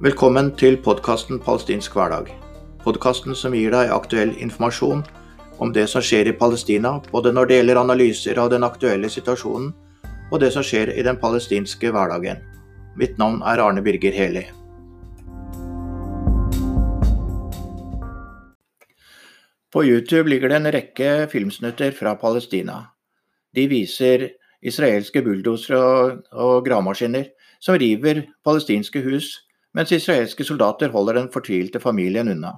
Velkommen til podkasten Palestinsk hverdag. Podkasten som gir deg aktuell informasjon om det som skjer i Palestina, både når det gjelder analyser av den aktuelle situasjonen og det som skjer i den palestinske hverdagen. Mitt navn er Arne Birger Heli. På YouTube ligger det en rekke filmsnutter fra Palestina. De viser israelske bulldosere og, og gravemaskiner som river palestinske hus, mens israelske soldater holder den fortvilte familien unna.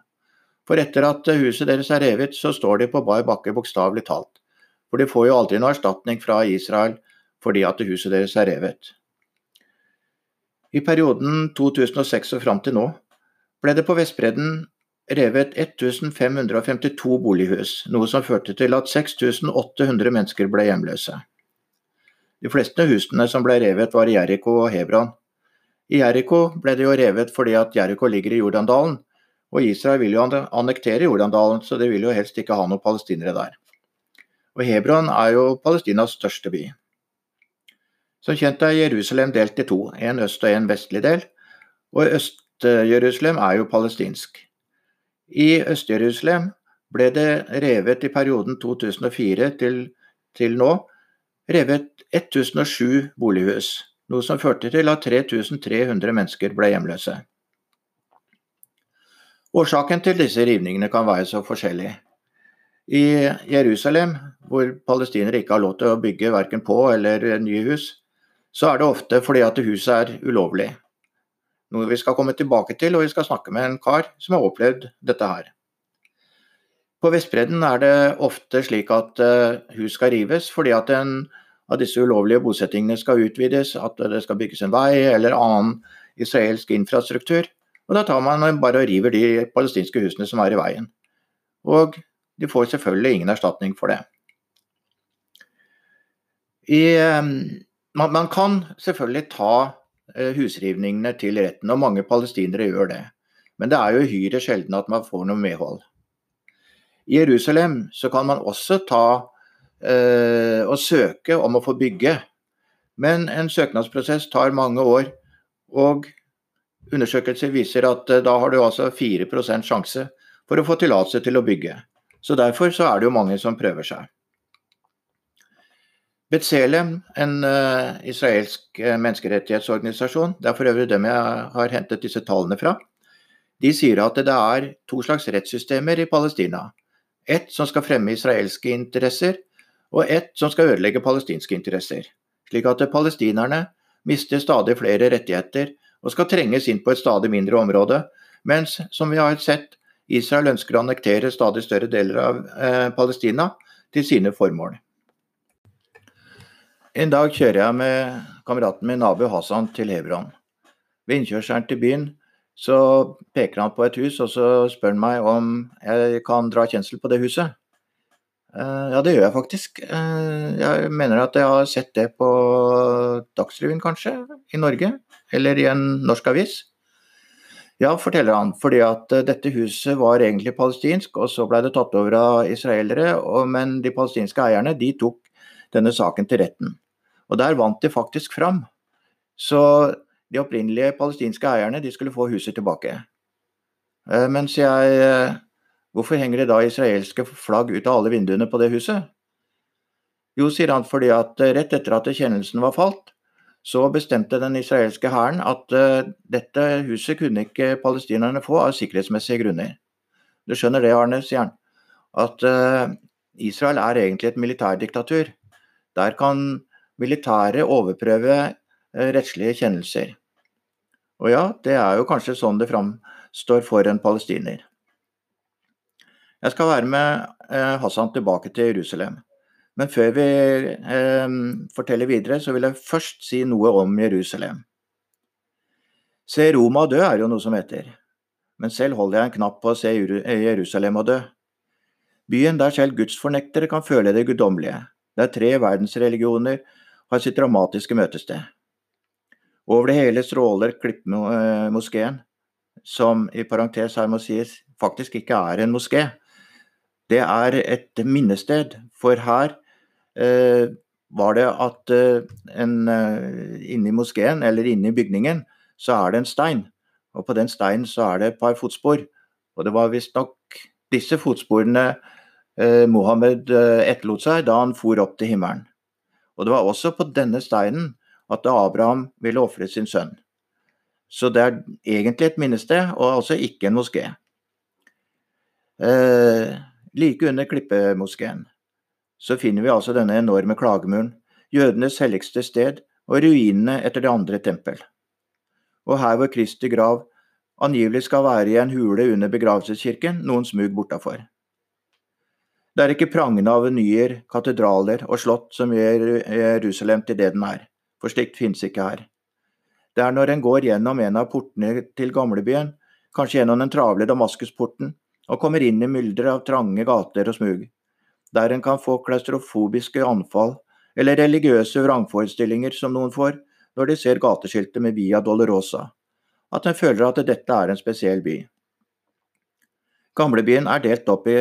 For etter at huset deres er revet, så står de på bar bakke bokstavelig talt. For de får jo aldri noe erstatning fra Israel fordi at huset deres er revet. I perioden 2006 og fram til nå ble det på Vestbredden revet 1552 bolighus, noe som førte til at 6800 mennesker ble hjemløse. De fleste husene som ble revet var i Jeriko og Hebron. I Jeriko ble det jo revet fordi at Jeriko ligger i Jordandalen, og Israel vil jo annektere Jordandalen, så de vil jo helst ikke ha noen palestinere der. Og Hebron er jo Palestinas største by. Som kjent er Jerusalem delt i to, en øst- og en vestlig del, og Øst-Jerusalem er jo palestinsk. I Øst-Jerusalem ble det revet i perioden 2004 til, til nå revet 1007 bolighus, noe som førte til at 3300 mennesker ble hjemløse. Årsaken til disse rivningene kan være så forskjellig. I Jerusalem, hvor palestinere ikke har lov til å bygge verken på eller nye hus, så er det ofte fordi at huset er ulovlig. Noe vi skal komme tilbake til, og vi skal snakke med en kar som har opplevd dette her. På Vestbredden er det ofte slik at eh, hus skal rives fordi at en av disse ulovlige bosettingene skal utvides, at det skal bygges en vei eller annen israelsk infrastruktur. Og Da tar man bare og river de palestinske husene som er i veien. Og de får selvfølgelig ingen erstatning for det. I, eh, man, man, kan selvfølgelig ta eh, husrivningene til retten, og mange palestinere gjør det. Men det er jo uhyre sjelden at man får noe medhold. I Jerusalem så kan man også ta eh, og søke om å få bygge, men en søknadsprosess tar mange år. Og Undersøkelser viser at eh, da har du altså 4% sjanse for å få tillatelse til å bygge. Så Derfor så er det jo mange som prøver seg. Betselem, en uh, israelsk menneskerettighetsorganisasjon, det er for øvrig dem jeg har hentet disse tallene fra, de sier at det er to slags rettssystemer i Palestina. Ett som skal fremme israelske interesser, og ett som skal ødelegge palestinske interesser. Slik at palestinerne mister stadig flere rettigheter og skal trenges inn på et stadig mindre område, mens, som vi har sett, Israel ønsker å annektere stadig større deler av eh, Palestina til sine formål. En dag kjører jeg med kameraten min Abu Hassan til Hebron. Ved innkjørselen til byen så peker han på et hus, og så spør han meg om jeg kan dra kjensel på det huset. Eh, ja, det gjør jeg faktisk. Eh, jeg mener at jeg har sett det på Dagsrevyen, kanskje, i Norge eller i en norsk avis? Ja, forteller han, fordi at eh, dette huset var egentlig palestinsk, og så ble det tatt over av israelere, men de palestinske eierne de tok denne saken til retten. Og der vant de faktisk fram. Så de opprinnelige palestinske eierne de skulle få huset tilbake. Mens jeg Hvorfor henger det da israelske flagg ut av alle vinduene på det huset? Jo, sier han, fordi at rett etter at kjennelsen var falt, så bestemte den israelske hæren at uh, dette huset kunne ikke palestinerne få av sikkerhetsmessige grunner. Du skjønner det, Arne, sier han. At uh, Israel er egentlig et militærdiktatur. Der kan militæret overprøve rettslige kjennelser. Og ja, det er jo kanskje sånn det framstår for en palestiner. Jeg skal være med Hassan tilbake til Jerusalem. Men før vi eh, forteller videre, så vil jeg først si noe om Jerusalem. Se Roma dø er jo noe som heter, men selv holder jeg en knapp på å se Jerusalem og dø. Byen der selv gudsfornektere kan føle det guddommelige, der tre verdensreligioner har sitt dramatiske møtested. Over det hele stråler Klippmoskeen, som i parentes her må sies faktisk ikke er en moské. Det er et minnested, for her Eh, var det at eh, en, eh, inni moskeen, eller inne i bygningen, så er det en stein og på den steinen så er det et par fotspor. Og det var visstnok disse fotsporene eh, Mohammed eh, etterlot seg da han for opp til himmelen. Og det var også på denne steinen at Abraham ville ofre sin sønn. Så det er egentlig et minnested, og altså ikke en moské. Eh, like under Klippemoskeen så finner vi altså denne enorme klagemuren, jødenes helligste sted og ruinene etter det andre tempel. Og her hvor Kristi grav angivelig skal være i en hule under begravelseskirken, noen smug bortafor. Det er ikke prangende avenyer, katedraler og slott som gjør Jerusalem til det den er, for slikt finnes ikke her. Det er når en går gjennom en av portene til gamlebyen, kanskje gjennom den travle Damaskusporten, og kommer inn i mylderet av trange gater og smug, der en kan få klaustrofobiske anfall eller religiøse vrangforestillinger som noen får når de ser gateskiltet med Via Dolorosa, at en føler at dette er en spesiell by. Gamlebyen er delt opp i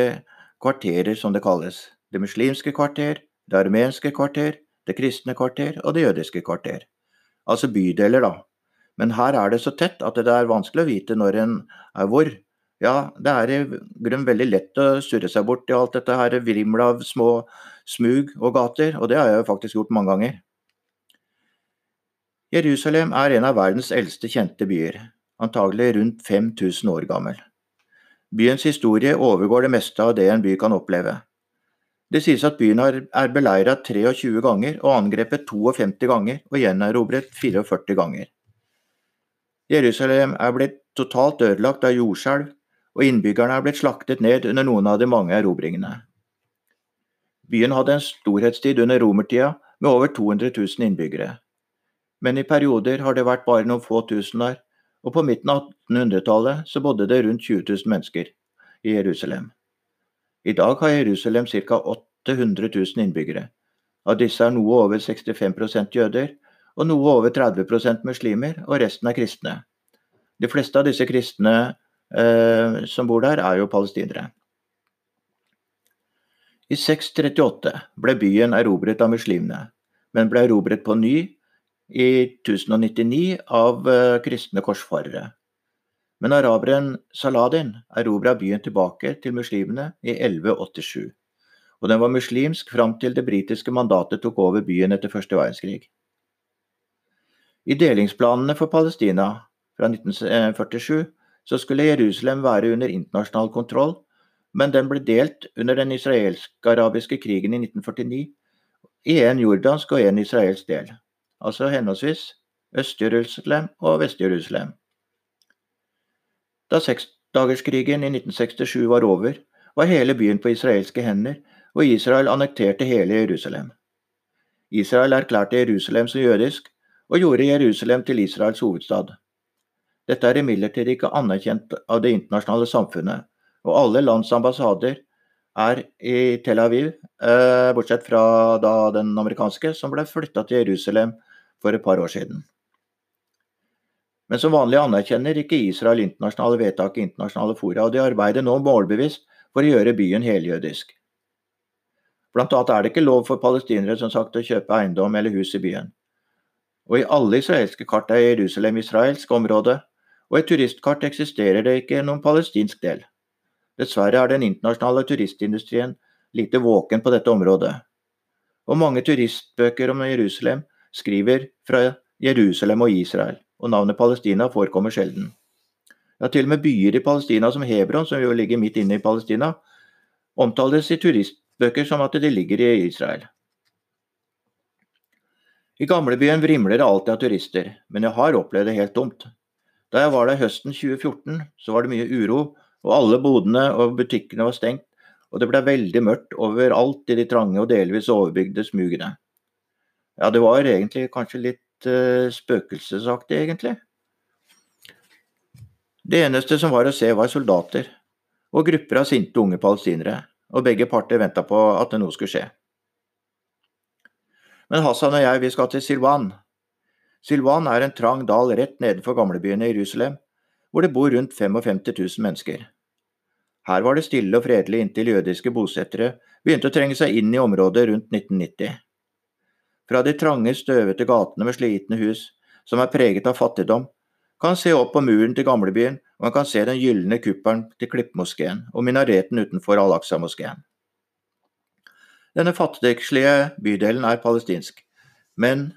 kvarterer, som det kalles. Det muslimske kvarter, det armenske kvarter, det kristne kvarter og det jødiske kvarter. Altså bydeler, da. Men her er det så tett at det er vanskelig å vite når en er hvor. Ja, det er i grunnen veldig lett å surre seg bort i alt dette her vrimlet av små smug og gater, og det har jeg jo faktisk gjort mange ganger. Jerusalem er en av verdens eldste kjente byer, antagelig rundt 5000 år gammel. Byens historie overgår det meste av det en by kan oppleve. Det sies at byen er beleiret 23 ganger og angrepet 52 ganger og gjenerobret 44 ganger. Jerusalem er blitt totalt ødelagt av jordskjelv, og innbyggerne er blitt slaktet ned under noen av de mange erobringene. Byen hadde en storhetstid under romertida med over 200 000 innbyggere. Men i perioder har det vært bare noen få tusen der, og på midten av 1800-tallet så bodde det rundt 20 000 mennesker i Jerusalem. I dag har Jerusalem ca. 800 000 innbyggere. Av disse er noe over 65% jøder, og noe over 30% muslimer, og resten er kristne. De fleste av disse kristne som bor der, er jo palestinere. I 638 ble byen erobret av muslimene, men ble erobret på ny i 1099 av eh, kristne korsfarere. Men araberen Saladin erobra byen tilbake til muslimene i 1187, og den var muslimsk fram til det britiske mandatet tok over byen etter første verdenskrig. I delingsplanene for Palestina fra 1947 så skulle Jerusalem være under internasjonal kontroll, men den ble delt under den israelsk-arabiske krigen i 1949 i en jordansk og en israelsk del, altså henholdsvis Øst-Jerusalem og Vest-Jerusalem. Da seksdagerskrigen i 1967 var over, var hele byen på israelske hender, og Israel annekterte hele Jerusalem. Israel erklærte Jerusalem som jødisk, og gjorde Jerusalem til Israels hovedstad. Dette er imidlertid ikke anerkjent av det internasjonale samfunnet, og alle lands ambassader er i Tel Aviv, eh, bortsett fra den amerikanske, som ble flytta til Jerusalem for et par år siden. Men som vanlig anerkjenner ikke Israel internasjonale vedtak i internasjonale fora, og de arbeider nå målbevisst for å gjøre byen heljødisk. Blant annet er det ikke lov for palestinere som sagt å kjøpe eiendom eller hus i byen. Og i alle israelske kart er Jerusalem israelsk område, og i turistkart eksisterer det ikke noen palestinsk del. Dessverre er den internasjonale turistindustrien lite våken på dette området. Og mange turistbøker om Jerusalem skriver fra Jerusalem og Israel, og navnet Palestina forekommer sjelden. Ja, til og med byer i Palestina som Hebron, som jo ligger midt inne i Palestina, omtales i turistbøker som at de ligger i Israel. I gamlebyen vrimler det alltid av turister, men jeg har opplevd det helt tomt. Da jeg var der høsten 2014, så var det mye uro, og alle bodene og butikkene var stengt, og det ble veldig mørkt overalt i de trange og delvis overbygde smugene. Ja, det var egentlig kanskje litt uh, spøkelsesaktig, egentlig. Det eneste som var å se, var soldater og grupper av sinte unge palestinere, og begge parter venta på at noe skulle skje. Men Hassan og jeg, vi skal til Silvan, Silvan er en trang dal rett nedenfor gamlebyen i Jerusalem, hvor det bor rundt 55 000 mennesker. Her var det stille og fredelig inntil jødiske bosettere begynte å trenge seg inn i området rundt 1990. Fra de trange, støvete gatene med slitne hus, som er preget av fattigdom, kan se opp på muren til gamlebyen, og man kan se den gylne kuppelen til Klippmoskeen og minareten utenfor Al-Aqsa-moskeen. Denne fattigslige bydelen er palestinsk, men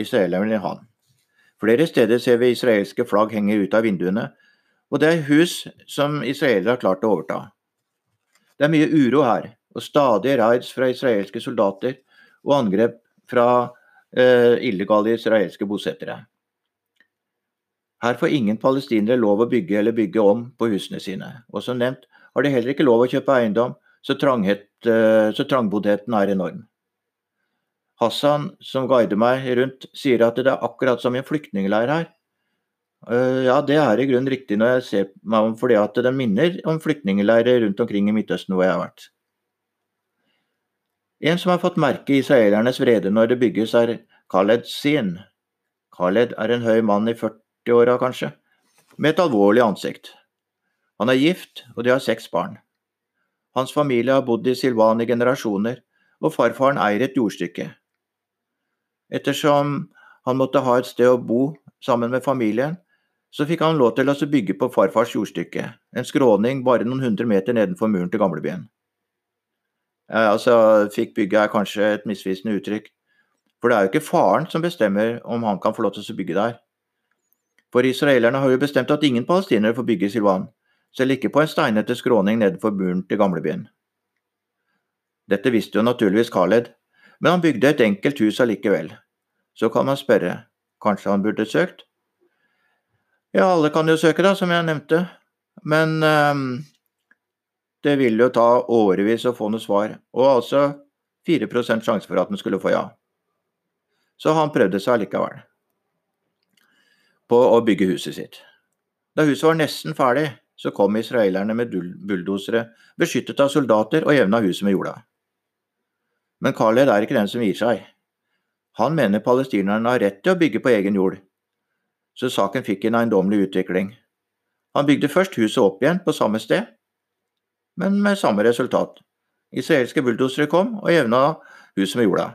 israelerne i han. Flere steder ser vi israelske flagg henge ut av vinduene, og det er hus som israelere har klart å overta. Det er mye uro her, og stadige raids fra israelske soldater og angrep fra eh, illegale israelske bosettere. Her får ingen palestinere lov å bygge eller bygge om på husene sine, og som nevnt har de heller ikke lov å kjøpe eiendom, så, eh, så trangboddheten er enorm. Hassan, som guider meg rundt, sier at det er akkurat som i en flyktningleir her. Eh, ja, det er i grunnen riktig når jeg ser meg om, fordi at det minner om flyktningleirer rundt omkring i Midtøsten hvor jeg har vært. En som har fått merke israelernes vrede når det bygges, er Khaled Sin. Khaled er en høy mann i 40-åra, kanskje, med et alvorlig ansikt. Han er gift, og de har seks barn. Hans familie har bodd i Silvan i generasjoner, og farfaren eier et jordstykke. Ettersom han måtte ha et sted å bo sammen med familien, så fikk han lov til å bygge på farfars jordstykke, en skråning bare noen hundre meter nedenfor muren til gamlebyen. Altså, fikk bygget er kanskje et misvisende uttrykk, for det er jo ikke faren som bestemmer om han kan få lov til å bygge der. For israelerne har jo bestemt at ingen palestinere får bygge Silvan, selv ikke på en steinete skråning nedenfor muren til gamlebyen. Dette visste jo naturligvis Khaled, men han bygde et enkelt hus allikevel. Så kan man spørre, kanskje han burde søkt? Ja, alle kan jo søke, da, som jeg nevnte, men um, det vil jo ta årevis å få noe svar, og altså 4% sjanse for at han skulle få ja. Så han prøvde seg allikevel på å bygge huset sitt. Da huset var nesten ferdig, så kom israelerne med bulldosere, beskyttet av soldater, og jevna huset med jorda. Men Khaled er ikke den som gir seg. Han mener palestinerne har rett til å bygge på egen jord, så saken fikk en eiendommelig utvikling. Han bygde først huset opp igjen på samme sted, men med samme resultat. Israelske bulldosere kom og jevna huset med jorda.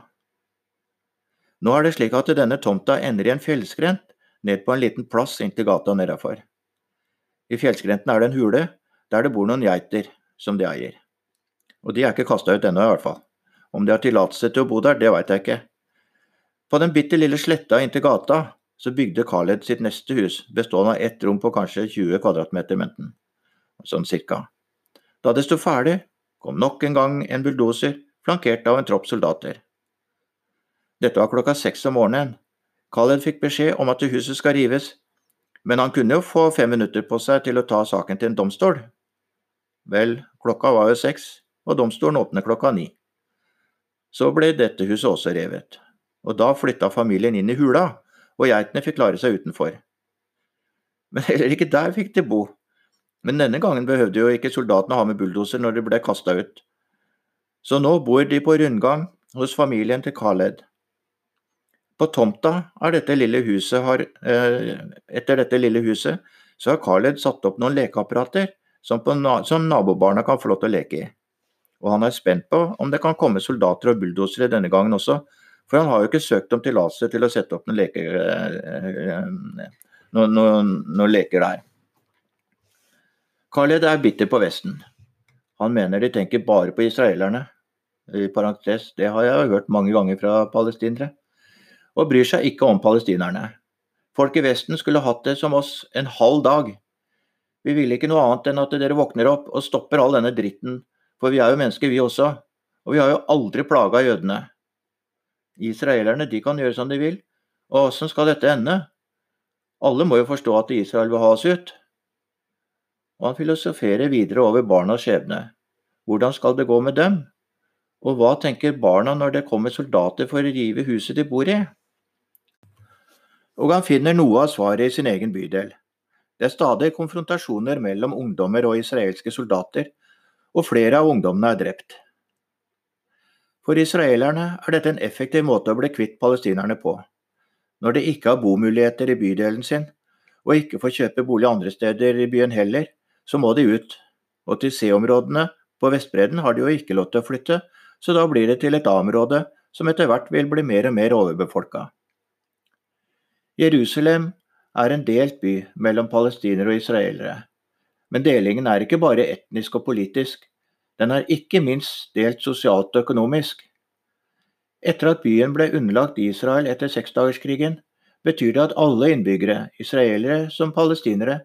Nå er det slik at denne tomta ender i en fjellskrent ned på en liten plass inntil gata nedafor. I fjellskrenten er det en hule der det bor noen geiter som de eier. Og de er ikke kasta ut ennå, i hvert fall. Om de har tillatelse til å bo der, det veit jeg ikke. På den bitte lille sletta inntil gata så bygde Khaled sitt neste hus, bestående av ett rom på kanskje 20 kvadratmeter menten, sånn cirka. Da det sto ferdig, kom nok en gang en bulldoser, flankert av en tropp soldater. Dette var klokka seks om morgenen. Khaled fikk beskjed om at huset skal rives, men han kunne jo få fem minutter på seg til å ta saken til en domstol. Vel, klokka var jo seks, og domstolen åpner klokka ni. Så ble dette huset også revet, og da flytta familien inn i hula, og geitene fikk klare seg utenfor. Men heller ikke der fikk de bo. Men denne gangen behøvde jo ikke soldatene ha med bulldoser når de ble kasta ut. Så nå bor de på rundgang hos familien til Khaled. På tomta er dette har, eh, etter dette lille huset så har Khaled satt opp noen lekeapparater som, på, som nabobarna kan få lov til å leke i og han er spent på om det kan komme soldater og bulldosere denne gangen også, for han har jo ikke søkt om tillatelse til å sette opp noen, leker, noen, noen, noen leker der. Khaled er bitter på Vesten. Han mener de tenker bare på israelerne. I parentes, det har jeg hørt mange ganger fra palestinere. Og bryr seg ikke om palestinerne. Folk i Vesten skulle hatt det som oss en halv dag. Vi vil ikke noe annet enn at dere våkner opp og stopper all denne dritten for vi er jo mennesker, vi også. Og vi har jo aldri plaga jødene. Israelerne de kan gjøre som de vil. Og åssen skal dette ende? Alle må jo forstå at Israel vil ha oss ut. Og han filosoferer videre over barnas skjebne. Hvordan skal det gå med dem? Og hva tenker barna når det kommer soldater for å rive huset de bor i? Og han finner noe av svaret i sin egen bydel. Det er stadig konfrontasjoner mellom ungdommer og israelske soldater, og flere av ungdommene er drept. For israelerne er dette en effektiv måte å bli kvitt palestinerne på. Når de ikke har bomuligheter i bydelen sin, og ikke får kjøpe bolig andre steder i byen heller, så må de ut. Og til C-områdene på Vestbredden har de jo ikke lov til å flytte, så da blir det til et A-område som etter hvert vil bli mer og mer overbefolka. Jerusalem er en delt by mellom palestinere og israelere. Men delingen er ikke bare etnisk og politisk, den er ikke minst delt sosialt og økonomisk. Etter at byen ble underlagt Israel etter seksdagerskrigen, betyr det at alle innbyggere, israelere som palestinere,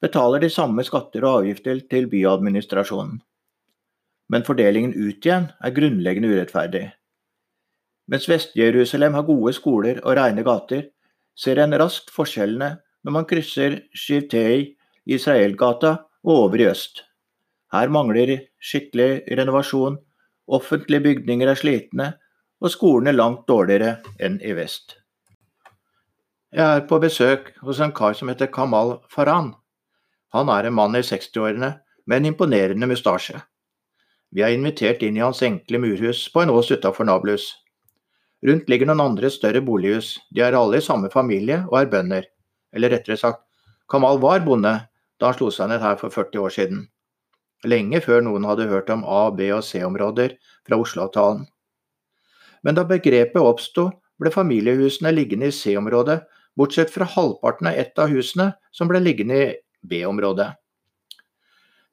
betaler de samme skatter og avgifter til byadministrasjonen. Men fordelingen ut igjen er grunnleggende urettferdig. Mens Vest-Jerusalem har gode skoler og rene gater, ser en raskt forskjellene når man krysser Shivtei, Israelgata og over i øst. Her mangler skikkelig renovasjon, offentlige bygninger er slitne, og skolene langt dårligere enn i vest. Jeg er på besøk hos en kar som heter Kamal Faran. Han er en mann i 60-årene med en imponerende mustasje. Vi er invitert inn i hans enkle murhus på en ås utafor Nablus. Rundt ligger noen andre større bolighus, de er alle i samme familie og er bønder. Eller rettere sagt, Kamal var bonde da han slo seg ned her for 40 år siden. Lenge før noen hadde hørt om A-, B- og C-områder fra Oslo-avtalen. Men da begrepet oppsto, ble familiehusene liggende i C-området, bortsett fra halvparten av ett av husene som ble liggende i B-området.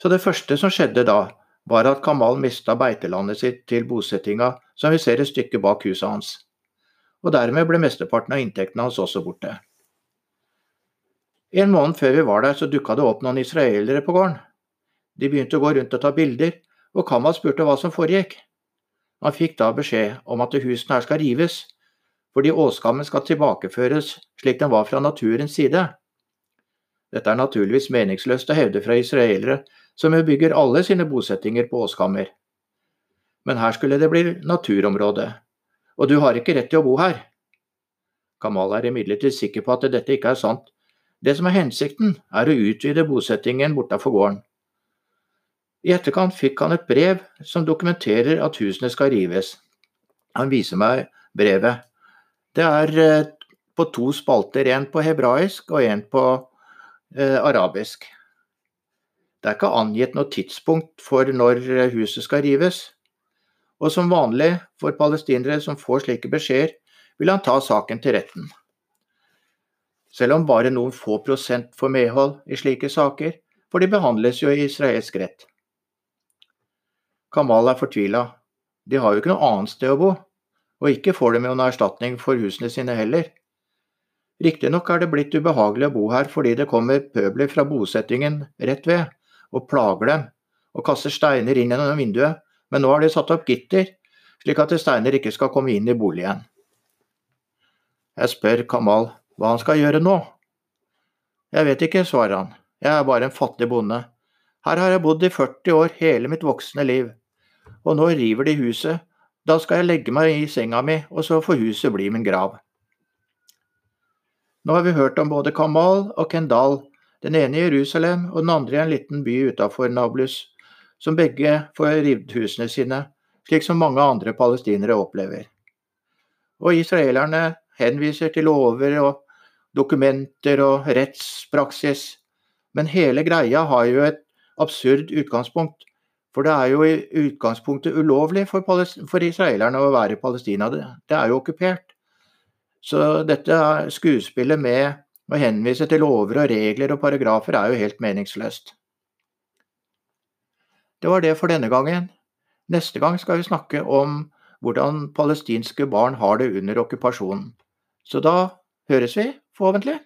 Så det første som skjedde da, var at Kamal mista beitelandet sitt til bosettinga som vi ser et stykke bak huset hans. Og dermed ble mesteparten av inntektene hans også borte. En måned før vi var der, så dukka det opp noen israelere på gården. De begynte å gå rundt og ta bilder, og Kamal spurte hva som foregikk. Han fikk da beskjed om at husene her skal rives, fordi åskammen skal tilbakeføres slik den var fra naturens side. Dette er naturligvis meningsløst å hevde fra israelere, som jo bygger alle sine bosettinger på åskammer. Men her skulle det bli naturområde, og du har ikke rett til å bo her. Kamal er imidlertid sikker på at dette ikke er sant. Det som er hensikten, er å utvide bosettingen bortafor gården. I etterkant fikk han et brev som dokumenterer at husene skal rives. Han viser meg brevet. Det er eh, på to spalter, en på hebraisk og en på eh, arabisk. Det er ikke angitt noe tidspunkt for når eh, huset skal rives. Og som vanlig for palestinere som får slike beskjeder, vil han ta saken til retten. Selv om bare noen få prosent får medhold i slike saker, for de behandles jo i israelsk rett. Kamal er fortvila. De har jo ikke noe annet sted å bo, og ikke får de jo noen erstatning for husene sine heller. Riktignok er det blitt ubehagelig å bo her fordi det kommer pøbler fra bosettingen rett ved og plager dem og kaster steiner inn gjennom vinduet, men nå har de satt opp gitter slik at steiner ikke skal komme inn i boligen. Jeg spør Kamal hva han skal gjøre nå. Jeg vet ikke, svarer han, jeg er bare en fattig bonde. Her har jeg bodd i 40 år, hele mitt voksne liv, og nå river de huset, da skal jeg legge meg i senga mi, og så får huset bli min grav. Nå har vi hørt om både Kamal og Kendal, den ene i Jerusalem og den andre i en liten by utafor Nablus, som begge får revet husene sine, slik som mange andre palestinere opplever. Og israelerne henviser til lover og dokumenter og rettspraksis, men hele greia har jo et absurd utgangspunkt. For det er jo i utgangspunktet ulovlig for, for israelerne å være i Palestina. Det, det er jo okkupert. Så dette skuespillet med å henvise til lover og regler og paragrafer er jo helt meningsløst. Det var det for denne gangen. Neste gang skal vi snakke om hvordan palestinske barn har det under okkupasjonen. Så da høres vi, forhåpentlig.